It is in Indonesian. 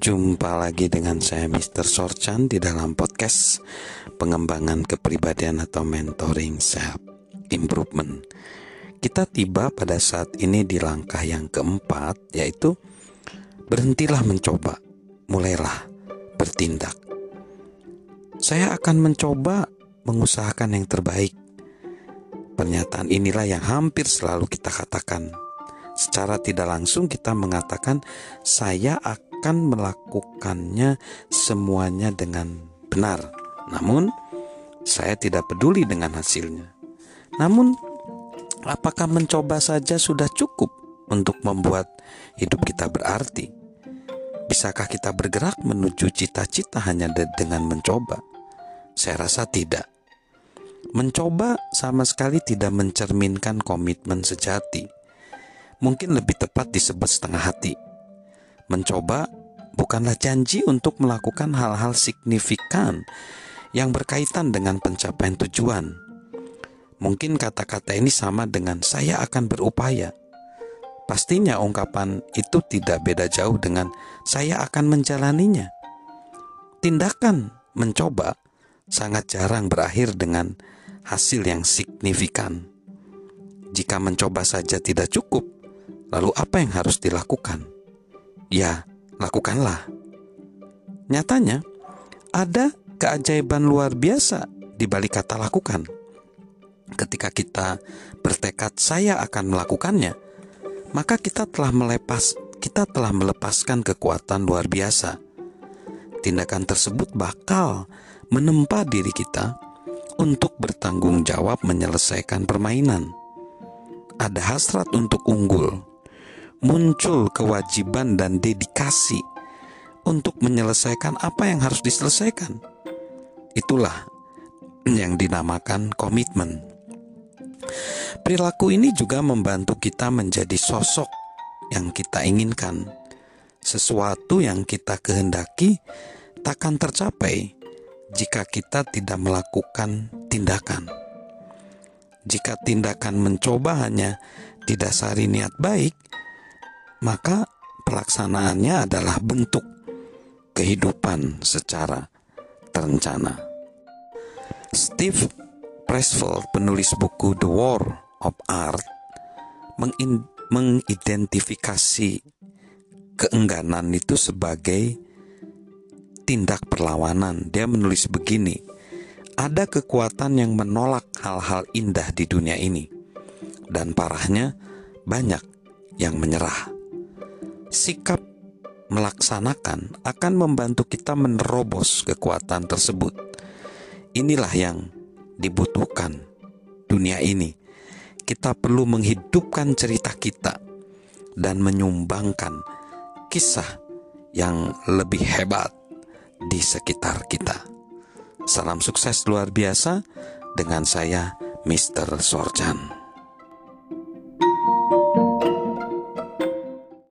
Jumpa lagi dengan saya Mr. Sorchan di dalam podcast pengembangan kepribadian atau mentoring self improvement. Kita tiba pada saat ini di langkah yang keempat yaitu berhentilah mencoba, mulailah bertindak. Saya akan mencoba mengusahakan yang terbaik. Pernyataan inilah yang hampir selalu kita katakan. Secara tidak langsung kita mengatakan saya akan akan melakukannya semuanya dengan benar. Namun, saya tidak peduli dengan hasilnya. Namun, apakah mencoba saja sudah cukup untuk membuat hidup kita berarti? Bisakah kita bergerak menuju cita-cita hanya dengan mencoba? Saya rasa tidak. Mencoba sama sekali tidak mencerminkan komitmen sejati. Mungkin lebih tepat disebut setengah hati Mencoba bukanlah janji untuk melakukan hal-hal signifikan yang berkaitan dengan pencapaian tujuan. Mungkin kata-kata ini sama dengan "saya akan berupaya". Pastinya ungkapan itu tidak beda jauh dengan "saya akan menjalaninya". Tindakan mencoba sangat jarang berakhir dengan hasil yang signifikan. Jika mencoba saja tidak cukup, lalu apa yang harus dilakukan? ya lakukanlah. Nyatanya, ada keajaiban luar biasa di balik kata lakukan. Ketika kita bertekad saya akan melakukannya, maka kita telah melepas kita telah melepaskan kekuatan luar biasa. Tindakan tersebut bakal menempa diri kita untuk bertanggung jawab menyelesaikan permainan. Ada hasrat untuk unggul, muncul kewajiban dan dedikasi untuk menyelesaikan apa yang harus diselesaikan. Itulah yang dinamakan komitmen. Perilaku ini juga membantu kita menjadi sosok yang kita inginkan. Sesuatu yang kita kehendaki takkan tercapai jika kita tidak melakukan tindakan. Jika tindakan mencoba hanya didasari niat baik, maka pelaksanaannya adalah bentuk kehidupan secara terencana. Steve Pressfield, penulis buku The War of Art, mengidentifikasi keengganan itu sebagai tindak perlawanan. Dia menulis begini, ada kekuatan yang menolak hal-hal indah di dunia ini. Dan parahnya, banyak yang menyerah sikap melaksanakan akan membantu kita menerobos kekuatan tersebut. Inilah yang dibutuhkan dunia ini. Kita perlu menghidupkan cerita kita dan menyumbangkan kisah yang lebih hebat di sekitar kita. Salam sukses luar biasa dengan saya, Mr. Sorjan.